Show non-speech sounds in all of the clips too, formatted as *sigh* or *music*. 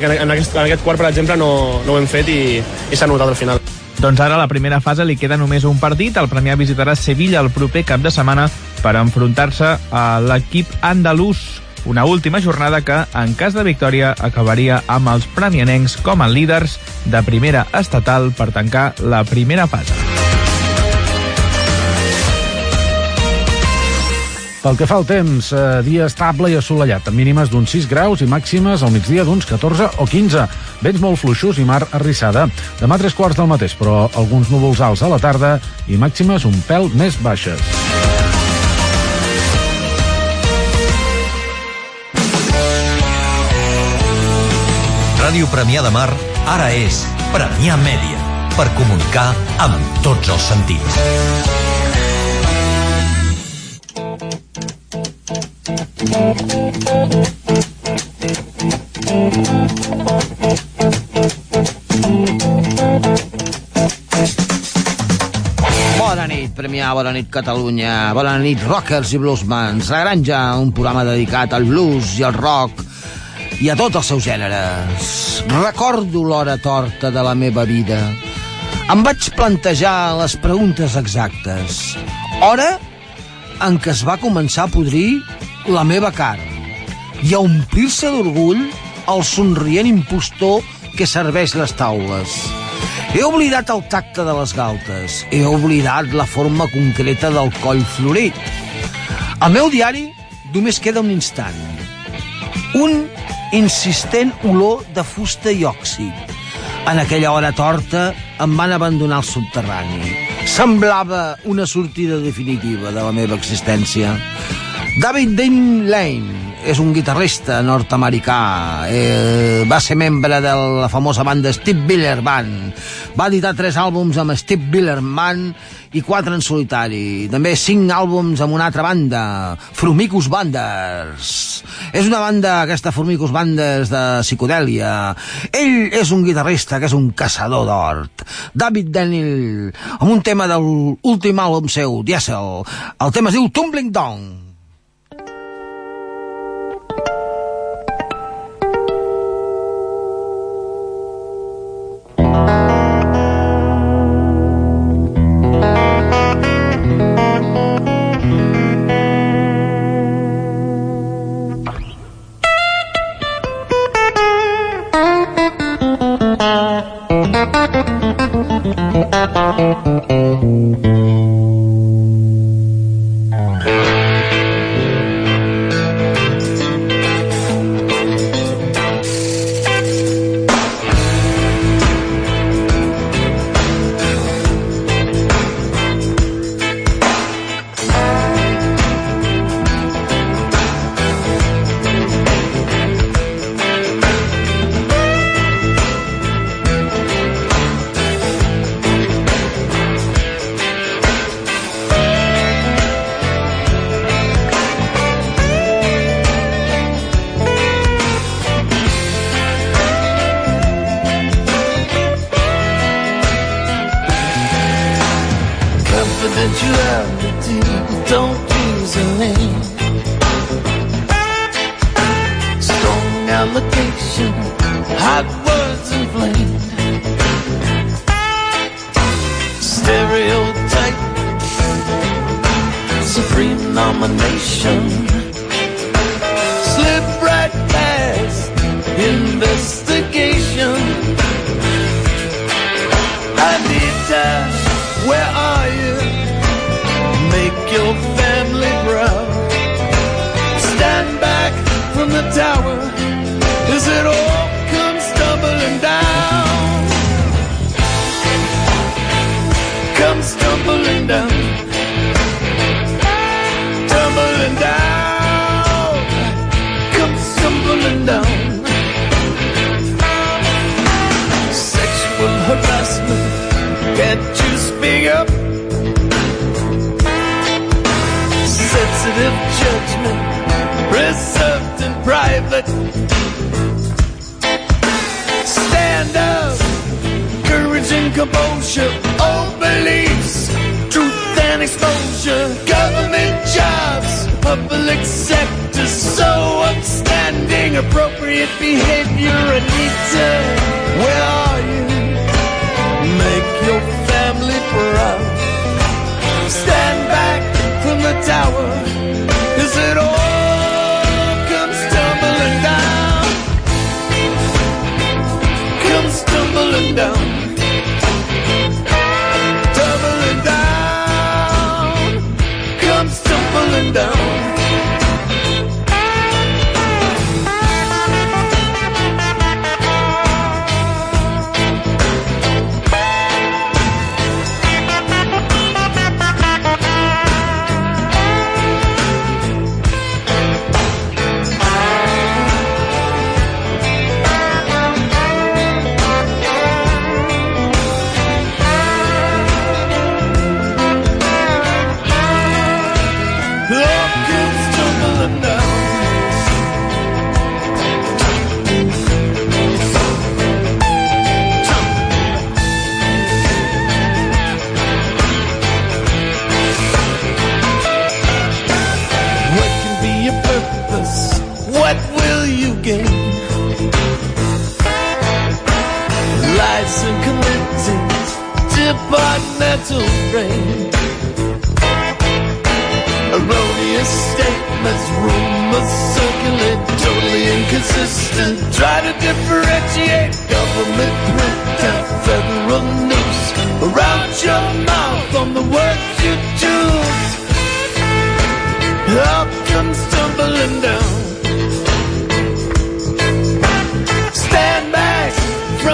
En aquest, en aquest quart, per exemple, no, no ho hem fet i, i s'ha notat al final. Doncs ara a la primera fase li queda només un partit. El Premià visitarà Sevilla el proper cap de setmana per enfrontar-se a l'equip andalús. Una última jornada que, en cas de victòria, acabaria amb els premianencs com a líders de primera estatal per tancar la primera fase. Pel que fa al temps, eh, dia estable i assolellat, amb mínimes d'uns 6 graus i màximes al migdia d'uns 14 o 15. Vents molt fluixos i mar arrissada. Demà tres quarts del mateix, però alguns núvols alts a la tarda i màximes un pèl més baixes. Ràdio Premià de Mar ara és Premià Mèdia per comunicar amb tots els sentits. Bona nit, Premià, bona nit, Catalunya, bona nit, rockers i bluesmans. La Granja, un programa dedicat al blues i al rock i a tots els seus gèneres. Recordo l'hora torta de la meva vida. Em vaig plantejar les preguntes exactes. Hora en què es va començar a podrir la meva cara i a omplir-se d'orgull el somrient impostor que serveix les taules. He oblidat el tacte de les galtes. He oblidat la forma concreta del coll florit. Al meu diari només queda un instant. Un insistent olor de fusta i òxid. En aquella hora torta em van abandonar al subterrani. Semblava una sortida definitiva de la meva existència. David Dean Lane és un guitarrista nord-americà. Eh, va ser membre de la famosa banda Steve Miller Band. Va editar tres àlbums amb Steve Miller Band i quatre en solitari. També cinc àlbums amb una altra banda, Frumicus Banders. És una banda, aquesta Formicus Banders de psicodèlia. Ell és un guitarrista que és un caçador d'hort. David Daniel, amb un tema de l'últim àlbum seu, Diesel. El tema es diu Tumbling Down. Don't use a name. Strong hot words. Stereotype, supreme nomination. Slip right past investigation. Can't you speak up? Sensitive judgment, reserved in private. Stand up, courage and composure, old beliefs, truth and exposure, government jobs, public sector so upstanding. inappropriate behavior, Anita. Where are you? Make your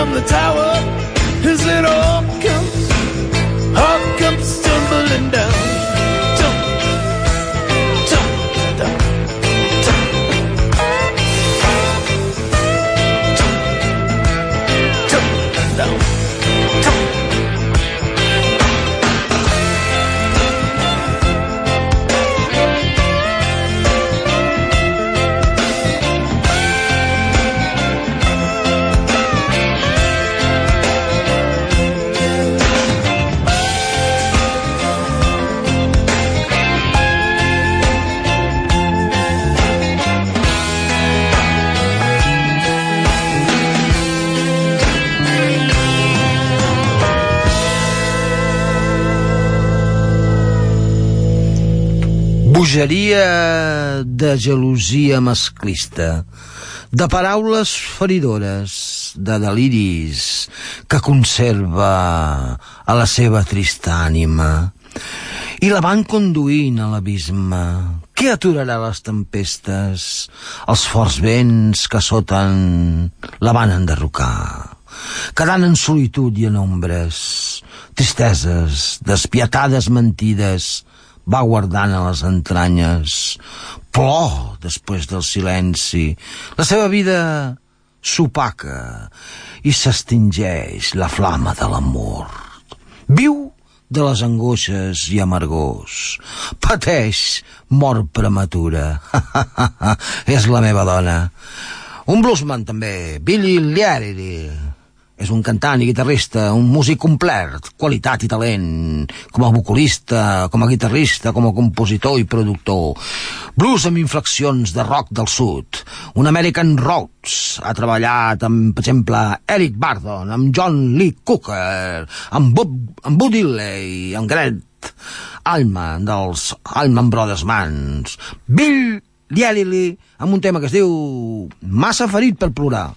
from the tower Bogeria de gelosia masclista, de paraules feridores, de deliris que conserva a la seva trista ànima i la van conduint a l'abisme. Què aturarà les tempestes, els forts vents que soten la van enderrocar? Quedant en solitud i en ombres, tristeses, despietades mentides, va guardant a les entranyes, plor després del silenci. La seva vida s'opaca i s'extingeix la flama de l'amor. Viu de les angoixes i amargors. Pateix mort prematura. *laughs* És la meva dona. Un bluesman també, Billy Liarity. És un cantant i guitarrista, un músic complet, qualitat i talent, com a vocalista, com a guitarrista, com a compositor i productor. Blues amb inflexions de rock del sud. Un American Roots. Ha treballat amb, per exemple, Eric Bardon, amb John Lee Cooker, amb, Bob, amb Bud Dilley, amb Grant Allman, dels Allman Brothers Mans. Bill Lialili, amb un tema que es diu Massa ferit per plorar.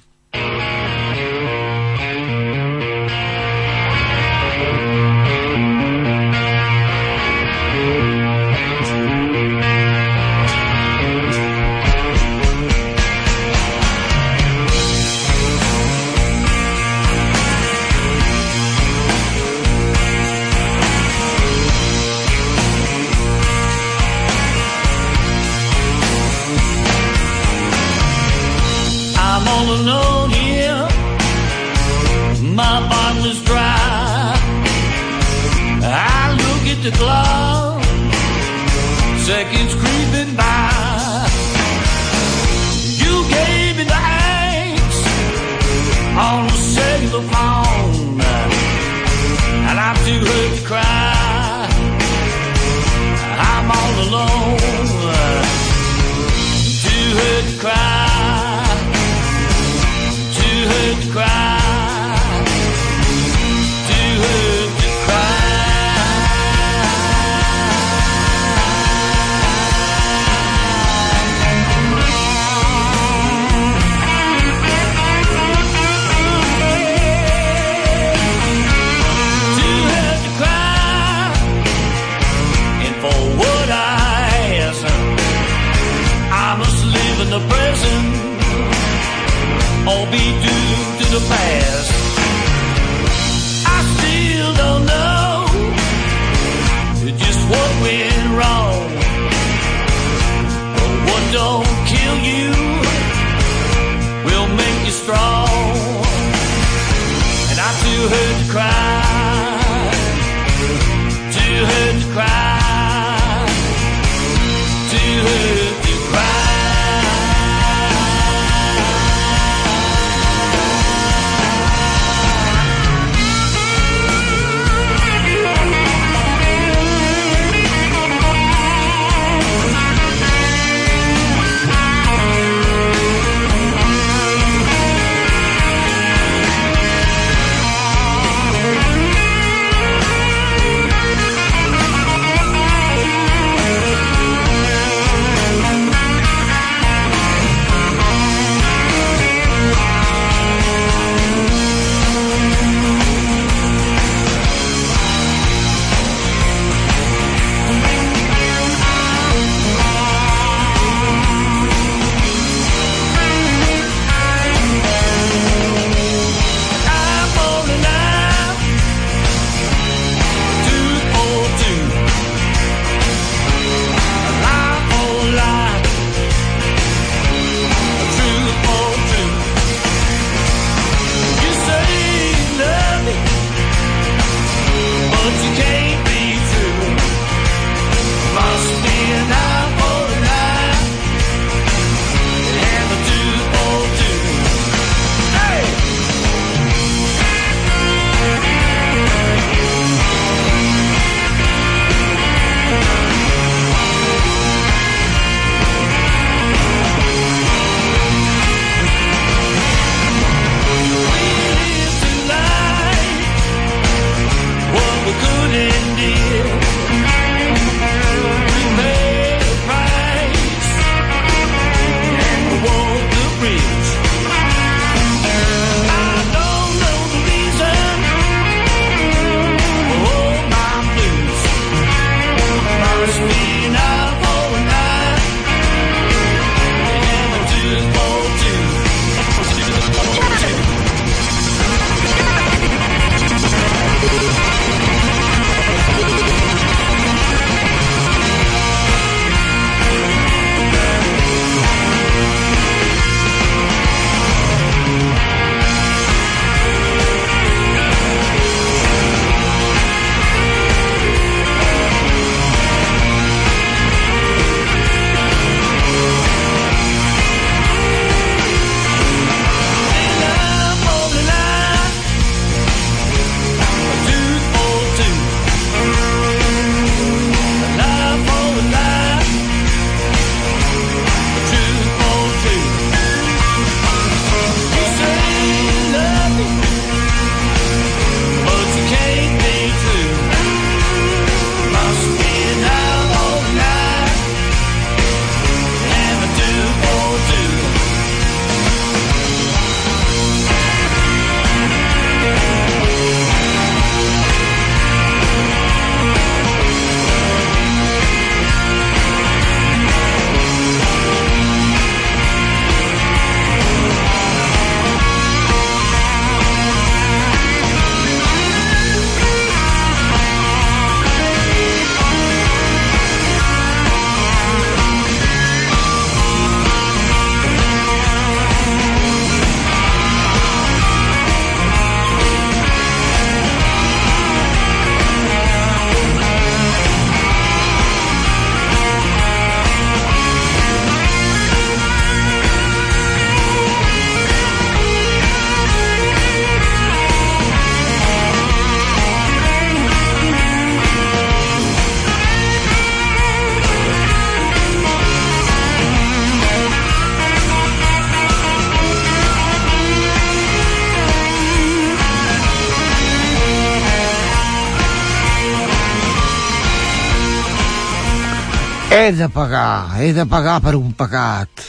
De pagar, he de pagar per un pecat.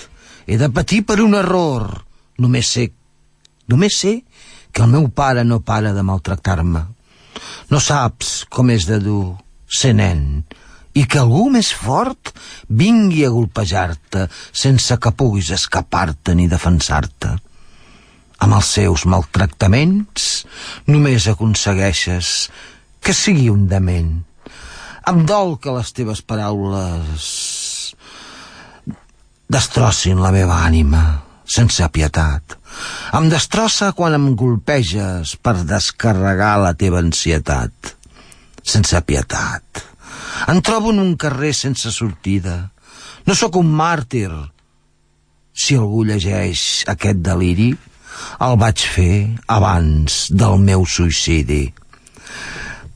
He de patir per un error. Només sé, només sé que el meu pare no para de maltractar-me. No saps com és de dur ser nen i que algú més fort vingui a golpejar-te sense que puguis escapar-te ni defensar-te. Amb els seus maltractaments només aconsegueixes que sigui un dement. Em dol que les teves paraules destrossin la meva ànima sense pietat. Em destrossa quan em golpeges per descarregar la teva ansietat. Sense pietat. Em trobo en un carrer sense sortida. No sóc un màrtir. Si algú llegeix aquest deliri, el vaig fer abans del meu suïcidi.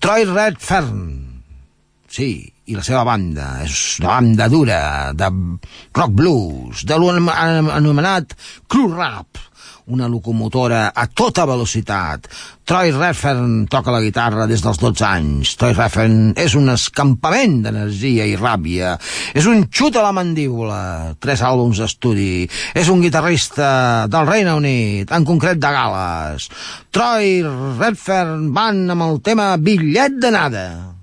Troy Redfern, sí, i la seva banda, és una banda dura, de rock blues, de l'anomenat crew rap, una locomotora a tota velocitat. Troy Redfern toca la guitarra des dels 12 anys. Troy Redfern és un escampament d'energia i ràbia. És un xut a la mandíbula. Tres àlbums d'estudi. És un guitarrista del Regne Unit, en concret de Gales. Troy Redfern van amb el tema Bitllet de nada.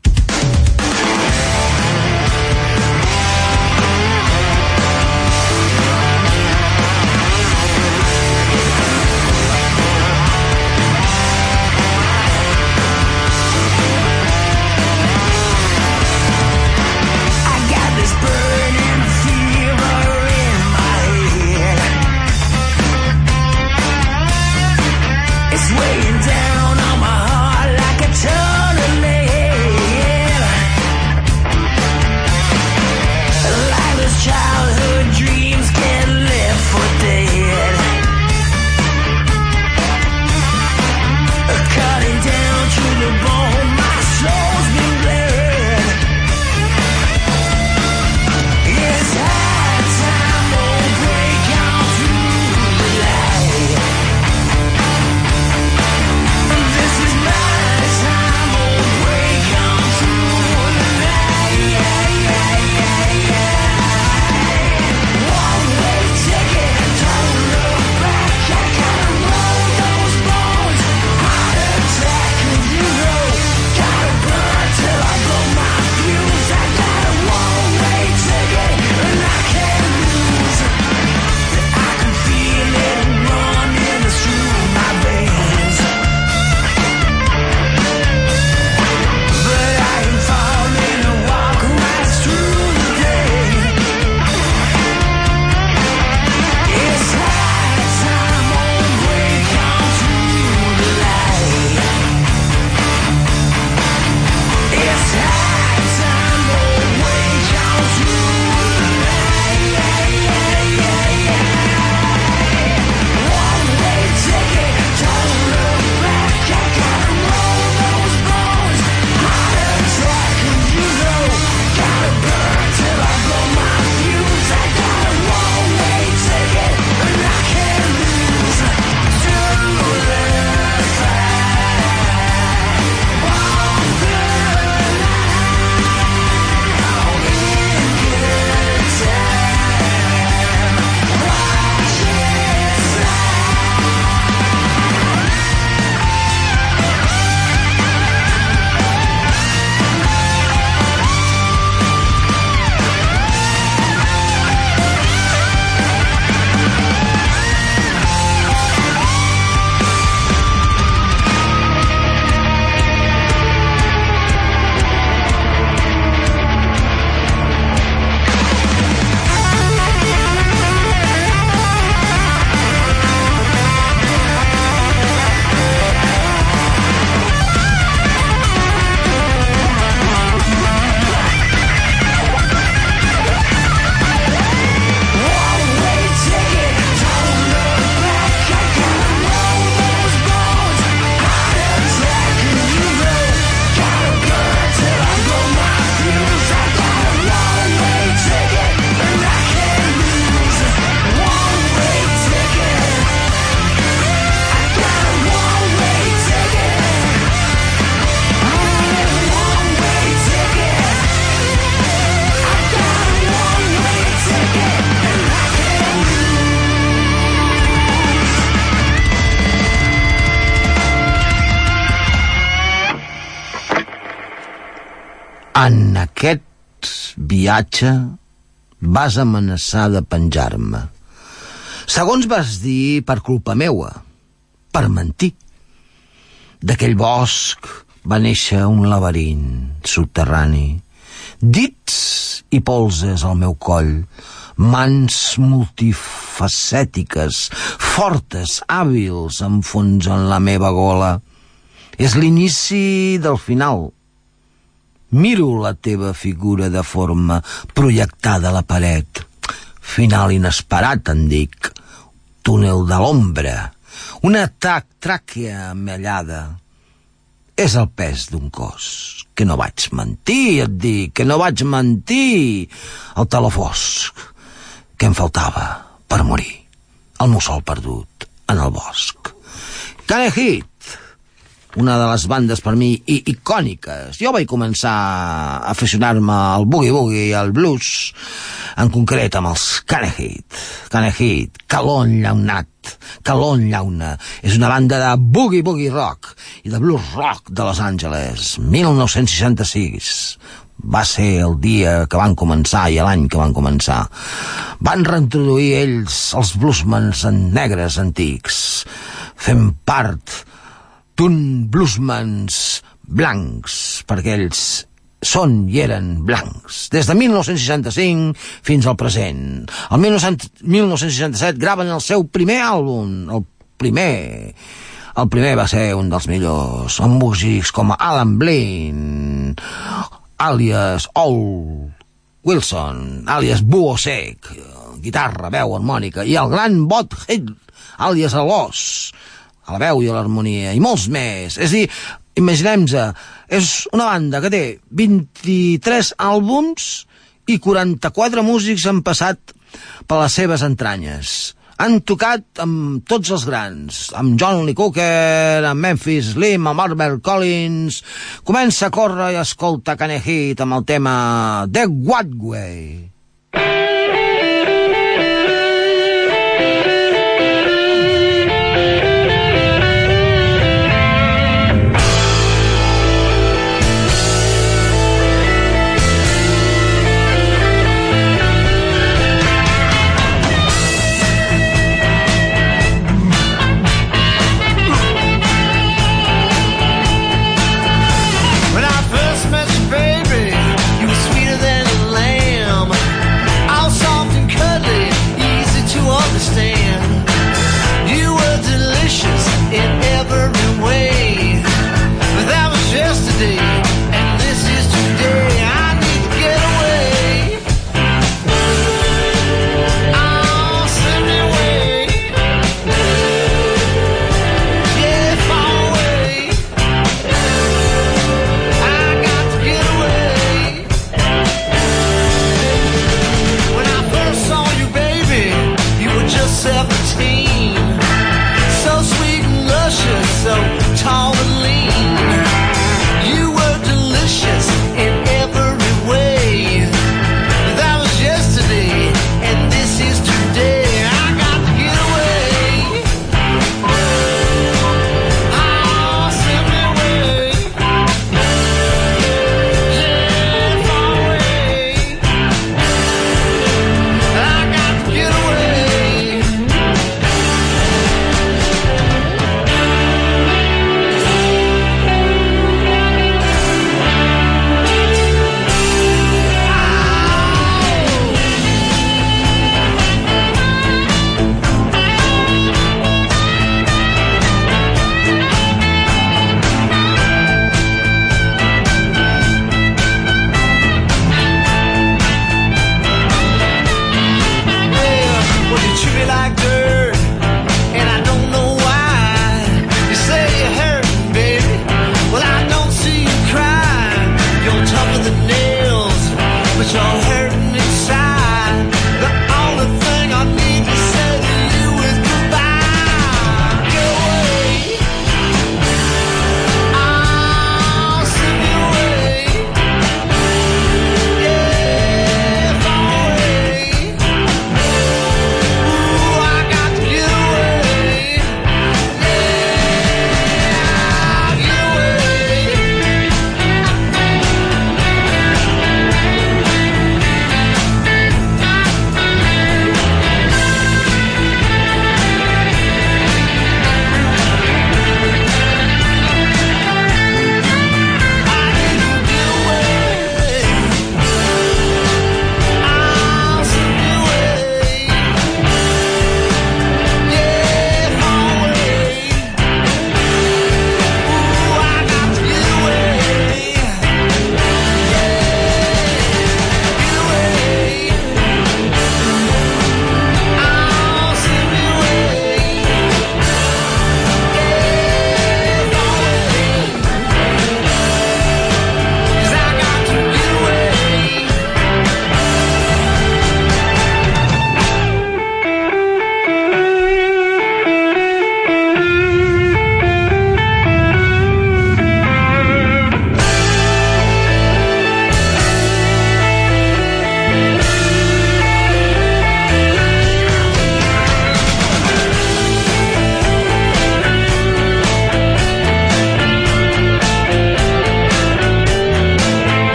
En aquest viatge vas amenaçar de penjar-me. Segons vas dir, per culpa meua, per mentir. D'aquell bosc va néixer un laberint subterrani. Dits i polses al meu coll, mans multifacètiques, fortes, hàbils, enfonsen la meva gola. És l'inici del final. Miro la teva figura de forma projectada a la paret. Final inesperat, en dic. Túnel de l'ombra. Una tac tràquea amellada. És el pes d'un cos. Que no vaig mentir, et dic, que no vaig mentir. El taló fosc que em faltava per morir. El mussol perdut en el bosc. Cane Hit, una de les bandes per mi i icòniques. Jo vaig començar a aficionar-me al boogie-boogie i al blues, en concret amb els Canehit. Canehit, Calon Llaunat, Calon Llauna. És una banda de boogie-boogie rock i de blues rock de Los Angeles, 1966. Va ser el dia que van començar i l'any que van començar. Van reintroduir ells els bluesmans en negres antics, fent part d'un bluesmans blancs, perquè ells són i eren blancs. Des de 1965 fins al present. El 1967 graven el seu primer àlbum, el primer... El primer va ser un dels millors, amb músics com Alan Blaine, àlies Old Wilson, àlies Buo Sec, guitarra, veu, harmònica, i el gran Bot Hill, àlies Alós, a la veu i a l'harmonia, i molts més. És dir, imaginem-se, és una banda que té 23 àlbums i 44 músics han passat per les seves entranyes. Han tocat amb tots els grans, amb John Lee Hooker, amb Memphis Slim, amb Albert Collins. Comença a córrer i escolta Canehit amb el tema The What Way.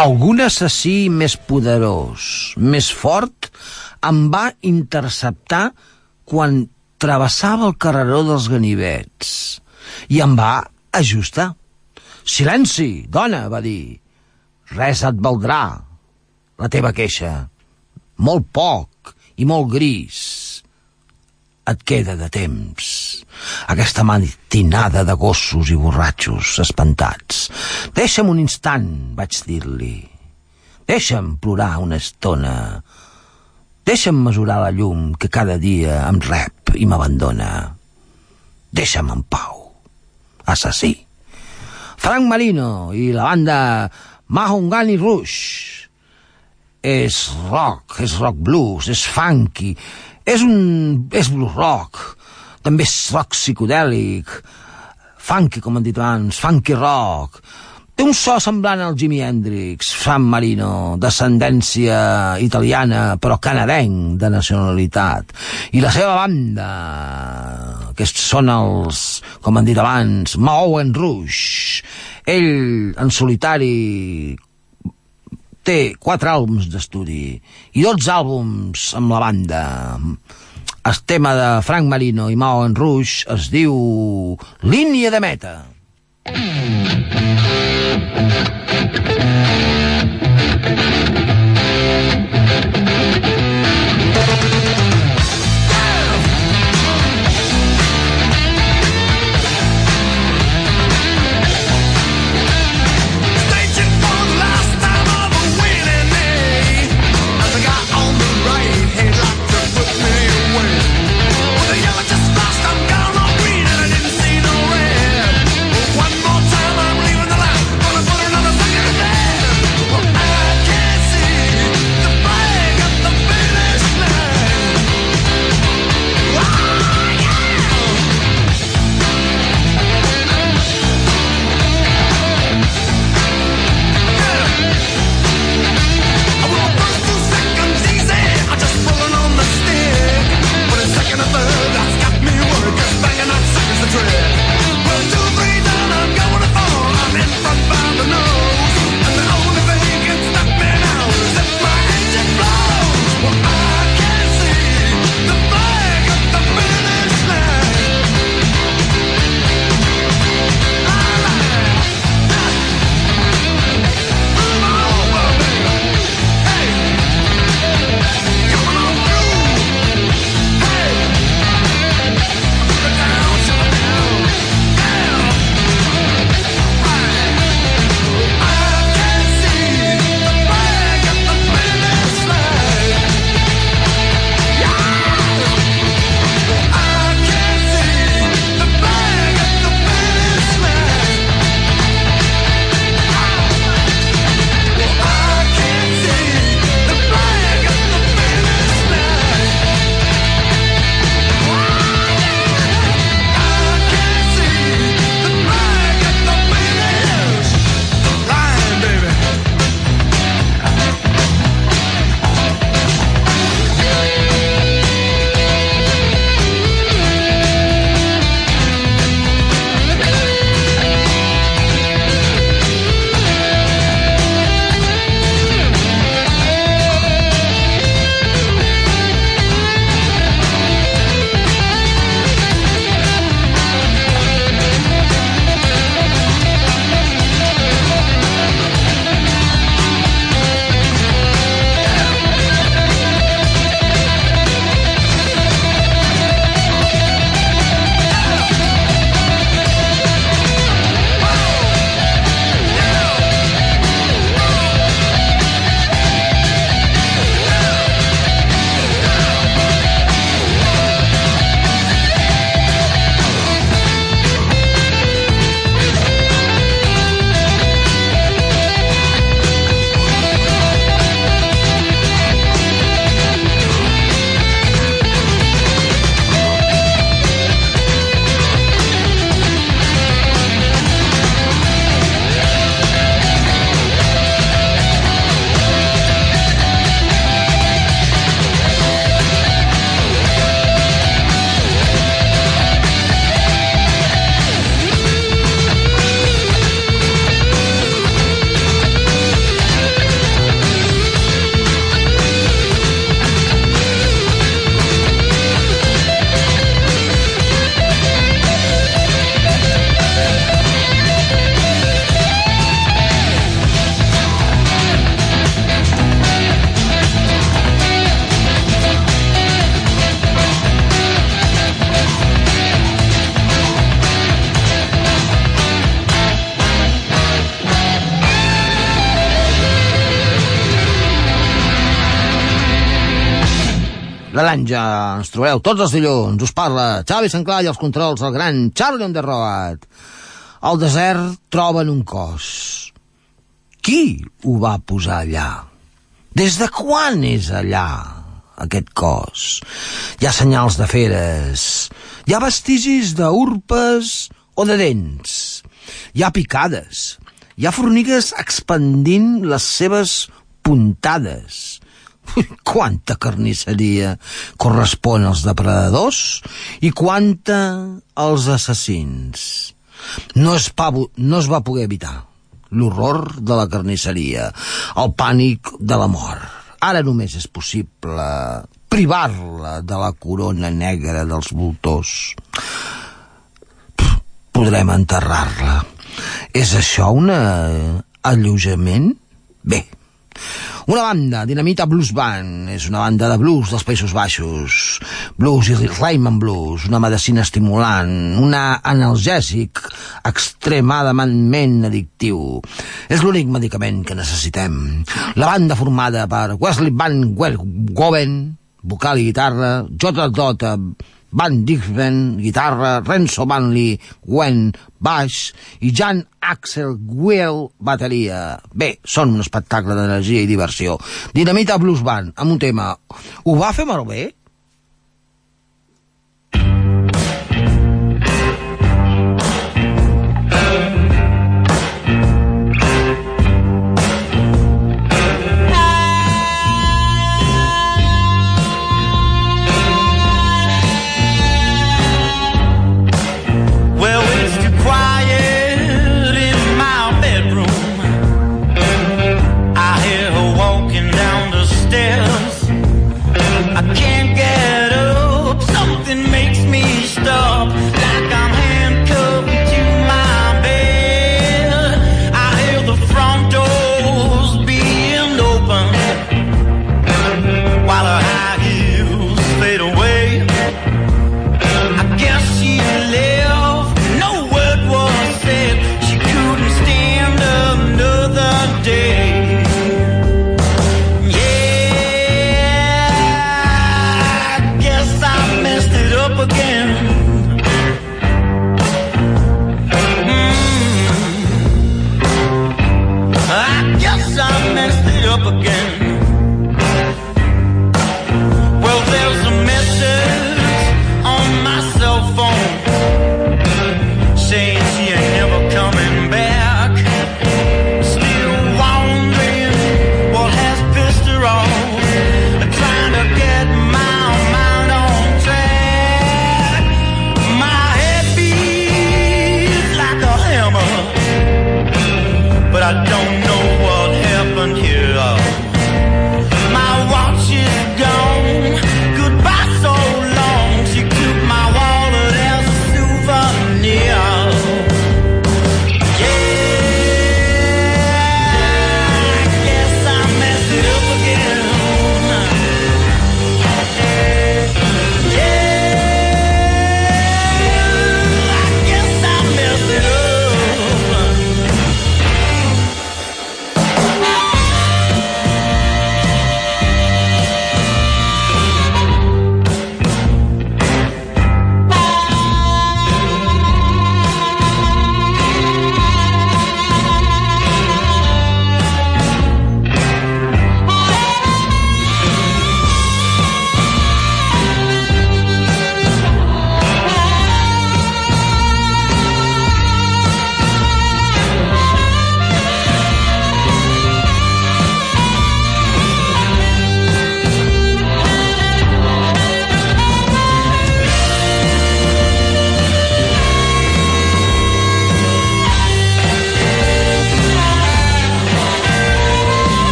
Algun assassí més poderós, més fort, em va interceptar quan travessava el carreró dels ganivets i em va ajustar. Silenci, dona, va dir. Res et valdrà, la teva queixa. Molt poc i molt gris. Et queda de temps. Aquesta matinada de gossos i borratxos espantats. Deixa'm un instant, vaig dir-li. Deixa'm plorar una estona. Deixa'm mesurar la llum que cada dia em rep i m'abandona. Deixa'm en pau. Assassí. Frank Marino i la banda Mahongani Rush. És rock, és rock blues, és funky, és un... és blues rock, també és rock psicodèlic, funky, com han dit abans, funky rock. Té un so semblant al Jimi Hendrix, San Marino, d'ascendència italiana, però canadenc de nacionalitat. I la seva banda, que són els, com han dit abans, Moen Rouge. Ell, en solitari, té quatre àlbums d'estudi i 12 àlbums amb la banda. El tema de Frank Marino i Mao en Rouge es diu Línia de meta. Staging Granja, ens trobareu tots els dilluns. Us parla Xavi Sanclar i els controls del gran Charlie on the Road. Al desert troben un cos. Qui ho va posar allà? Des de quan és allà, aquest cos? Hi ha senyals de feres, hi ha vestigis d'urpes o de dents, hi ha picades, hi ha formigues expandint les seves puntades. *laughs* Quanta carnisseria correspon als depredadors i quanta als assassins. No es, pa, no es va poder evitar l'horror de la carnisseria, el pànic de la mort. Ara només és possible privar-la de la corona negra dels voltors. Podrem enterrar-la. És això un alleujament? Bé, una banda, Dinamita Blues Band, és una banda de blues dels Països Baixos. Blues i Rhythm and Blues, una medicina estimulant, una analgèsic extremadament addictiu. És l'únic medicament que necessitem. La banda formada per Wesley Van Goven, vocal i guitarra, J. Dota, Van Dixven, guitarra, Renzo Manley, Gwen, baix, i Jan Axel Will, bateria. Bé, són un espectacle d'energia i diversió. Dinamita Blues Band, amb un tema. Ho va fer malbé?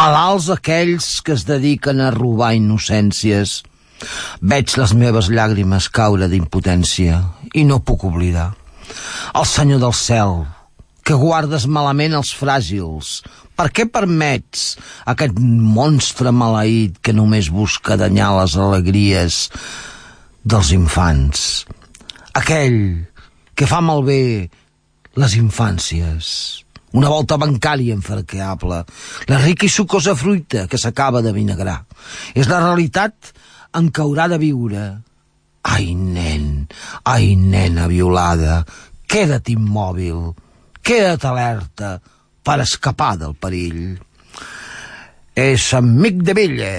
Criminals aquells que es dediquen a robar innocències. Veig les meves llàgrimes caure d'impotència i no puc oblidar. El Senyor del cel, que guardes malament els fràgils. Per què permets aquest monstre maleït que només busca danyar les alegries dels infants? Aquell que fa malbé les infàncies. Una volta bancària infarqueable, la rica i sucosa fruita que s'acaba de vinagrar. És la realitat en què haurà de viure. Ai, nen, ai, nena violada, queda't immòbil, queda't alerta per escapar del perill. És Amic de Vella,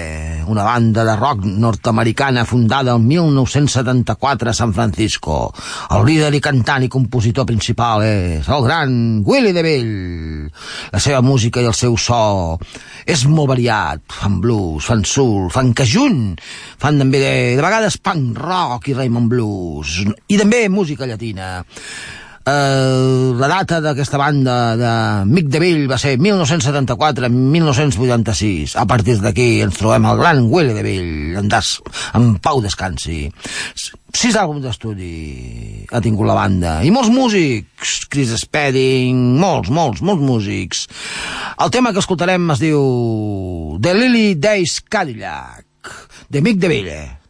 una banda de rock nord-americana fundada el 1974 a San Francisco. El líder i cantant i compositor principal és el gran Willie DeVille. La seva música i el seu so és molt variat. Fan blues, fan soul, fan cajun, fan també de, de vegades punk rock i Raymond Blues, i també música llatina. Uh, la data d'aquesta banda de Mick DeVille va ser 1974-1986 a partir d'aquí ens trobem el gran Willie DeVille en, des, en pau descansi. Sis àlbums d'estudi ha tingut la banda. I molts músics Chris Spedding, molts, molts, molts músics. El tema que escoltarem es diu The Lily Days Cadillac de Mick DeVille. Lily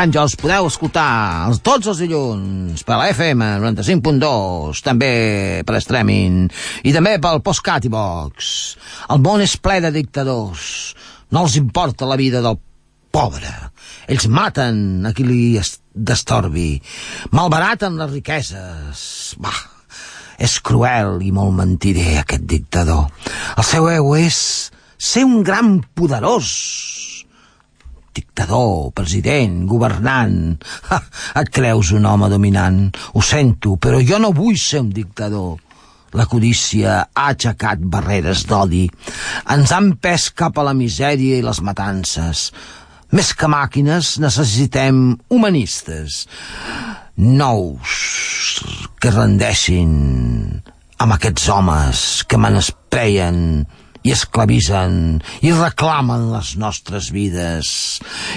Granja els podeu escoltar els, tots els dilluns per la FM 95.2, també per streaming i també pel postcat i box. El món és ple de dictadors. No els importa la vida del pobre. Ells maten a qui li es- destorbi. Malbaraten les riqueses. Bah, és cruel i molt mentider, aquest dictador. El seu eu és ser un gran poderós. Dictador, president, governant... Ha, et creus un home dominant. Ho sento, però jo no vull ser un dictador. La codícia ha aixecat barreres d'odi. Ens han pes cap a la misèria i les matances. Més que màquines, necessitem humanistes. Nous que rendeixin amb aquests homes que menyspreien i esclavisen i reclamen les nostres vides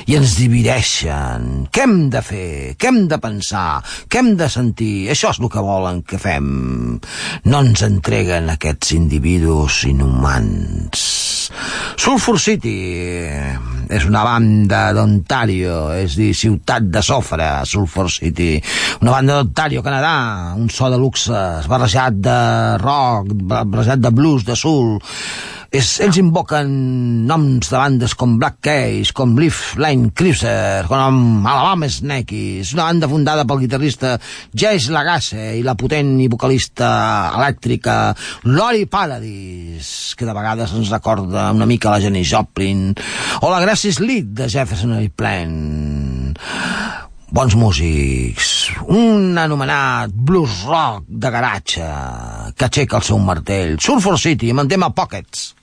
i ens divideixen. Què hem de fer? Què hem de pensar? Què hem de sentir? Això és el que volen que fem. No ens entreguen aquests individus inhumans. Sulphur City és una banda d'Ontario, és dir, ciutat de sofre, Sulphur City. Una banda d'Ontario, Canadà, un so de luxe, barrejat de rock, barrejat de blues, de soul. És, ells invoquen noms de bandes com Black Keys, com Leaf Line Cruiser, com Alabama Snakes, una banda fundada pel guitarrista Jace Lagasse i la potent i vocalista elèctrica Lori Paradis, que de vegades ens recorda una mica la Jenny Joplin, o la Gracie Slick de Jefferson Airplane. Bons músics, un anomenat blues rock de garatge que aixeca el seu martell, Sulphur City, amb el tema Pockets.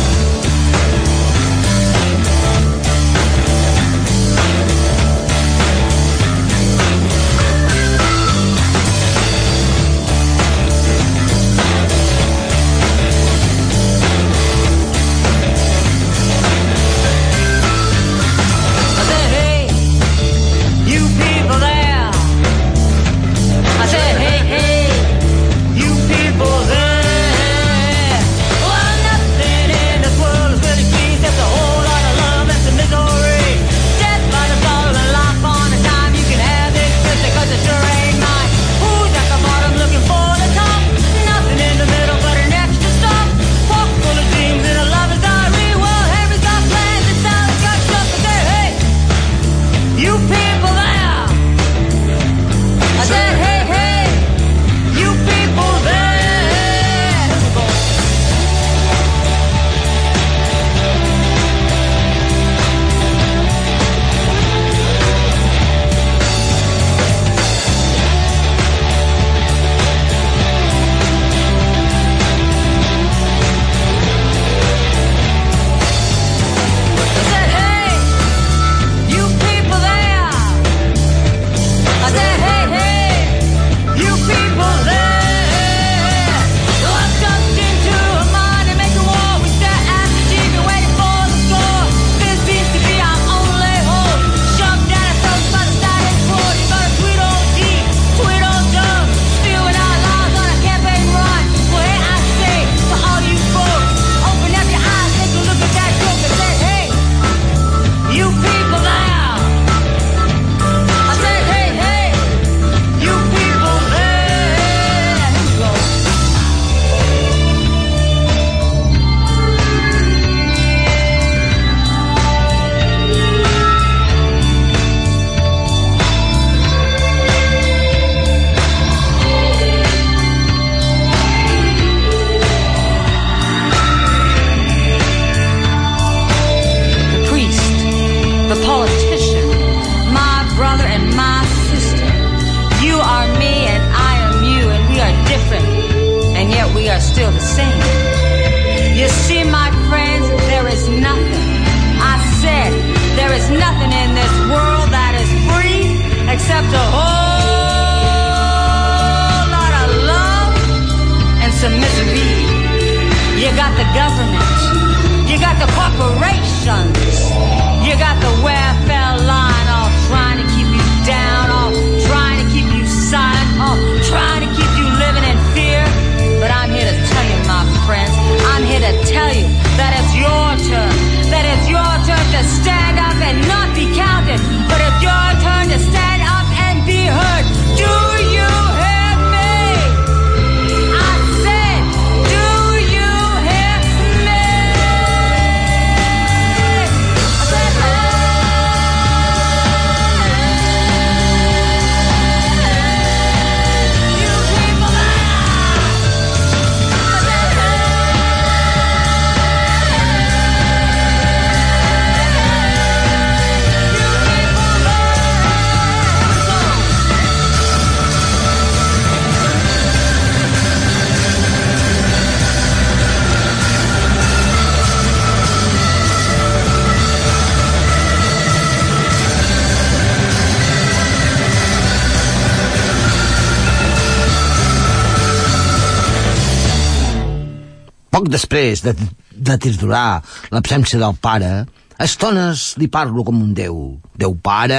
Poc després de, de triturar l'absència del pare, a estones li parlo com un déu. Déu pare,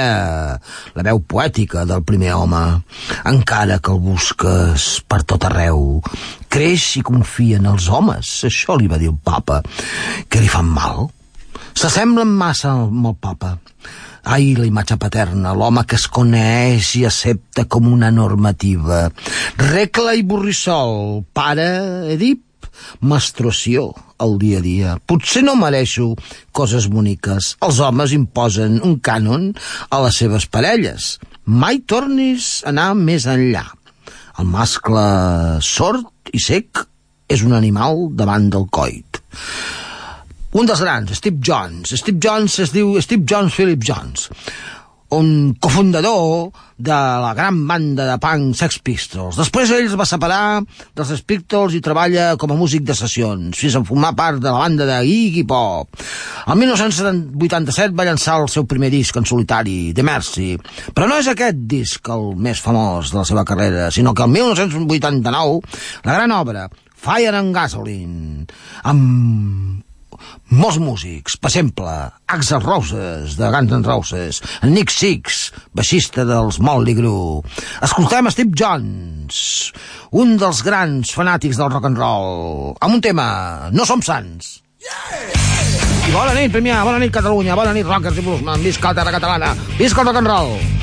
la veu poètica del primer home. Encara que el busques per tot arreu, creix i confia en els homes. Això li va dir el papa, que li fan mal. S'assemblen massa amb el papa. Ai, la imatge paterna, l'home que es coneix i accepta com una normativa. Regla i borrissol, pare Edip, menstruació al dia a dia. Potser no mereixo coses boniques. Els homes imposen un cànon a les seves parelles. Mai tornis a anar més enllà. El mascle sord i sec és un animal davant del coit. Un dels grans, Steve Jones. Steve Jones es diu Steve Jones Philip Jones un cofundador de la gran banda de punk Sex Pistols. Després ell es va separar dels Pistols i treballa com a músic de sessions, fins a formar part de la banda de Iggy Pop. El 1987 va llançar el seu primer disc en solitari, The Mercy, però no és aquest disc el més famós de la seva carrera, sinó que el 1989 la gran obra Fire and Gasoline, amb molts músics, per exemple, Axel Roses, de Guns N' Roses, Nick Six, baixista dels Motley Crue. Escoltem Steve Jones, un dels grans fanàtics del rock and roll, amb un tema, No som sants. I bona nit, Premià, bona nit, Catalunya, bona nit, rockers i bluesman, visca la terra catalana, visca el rock and roll.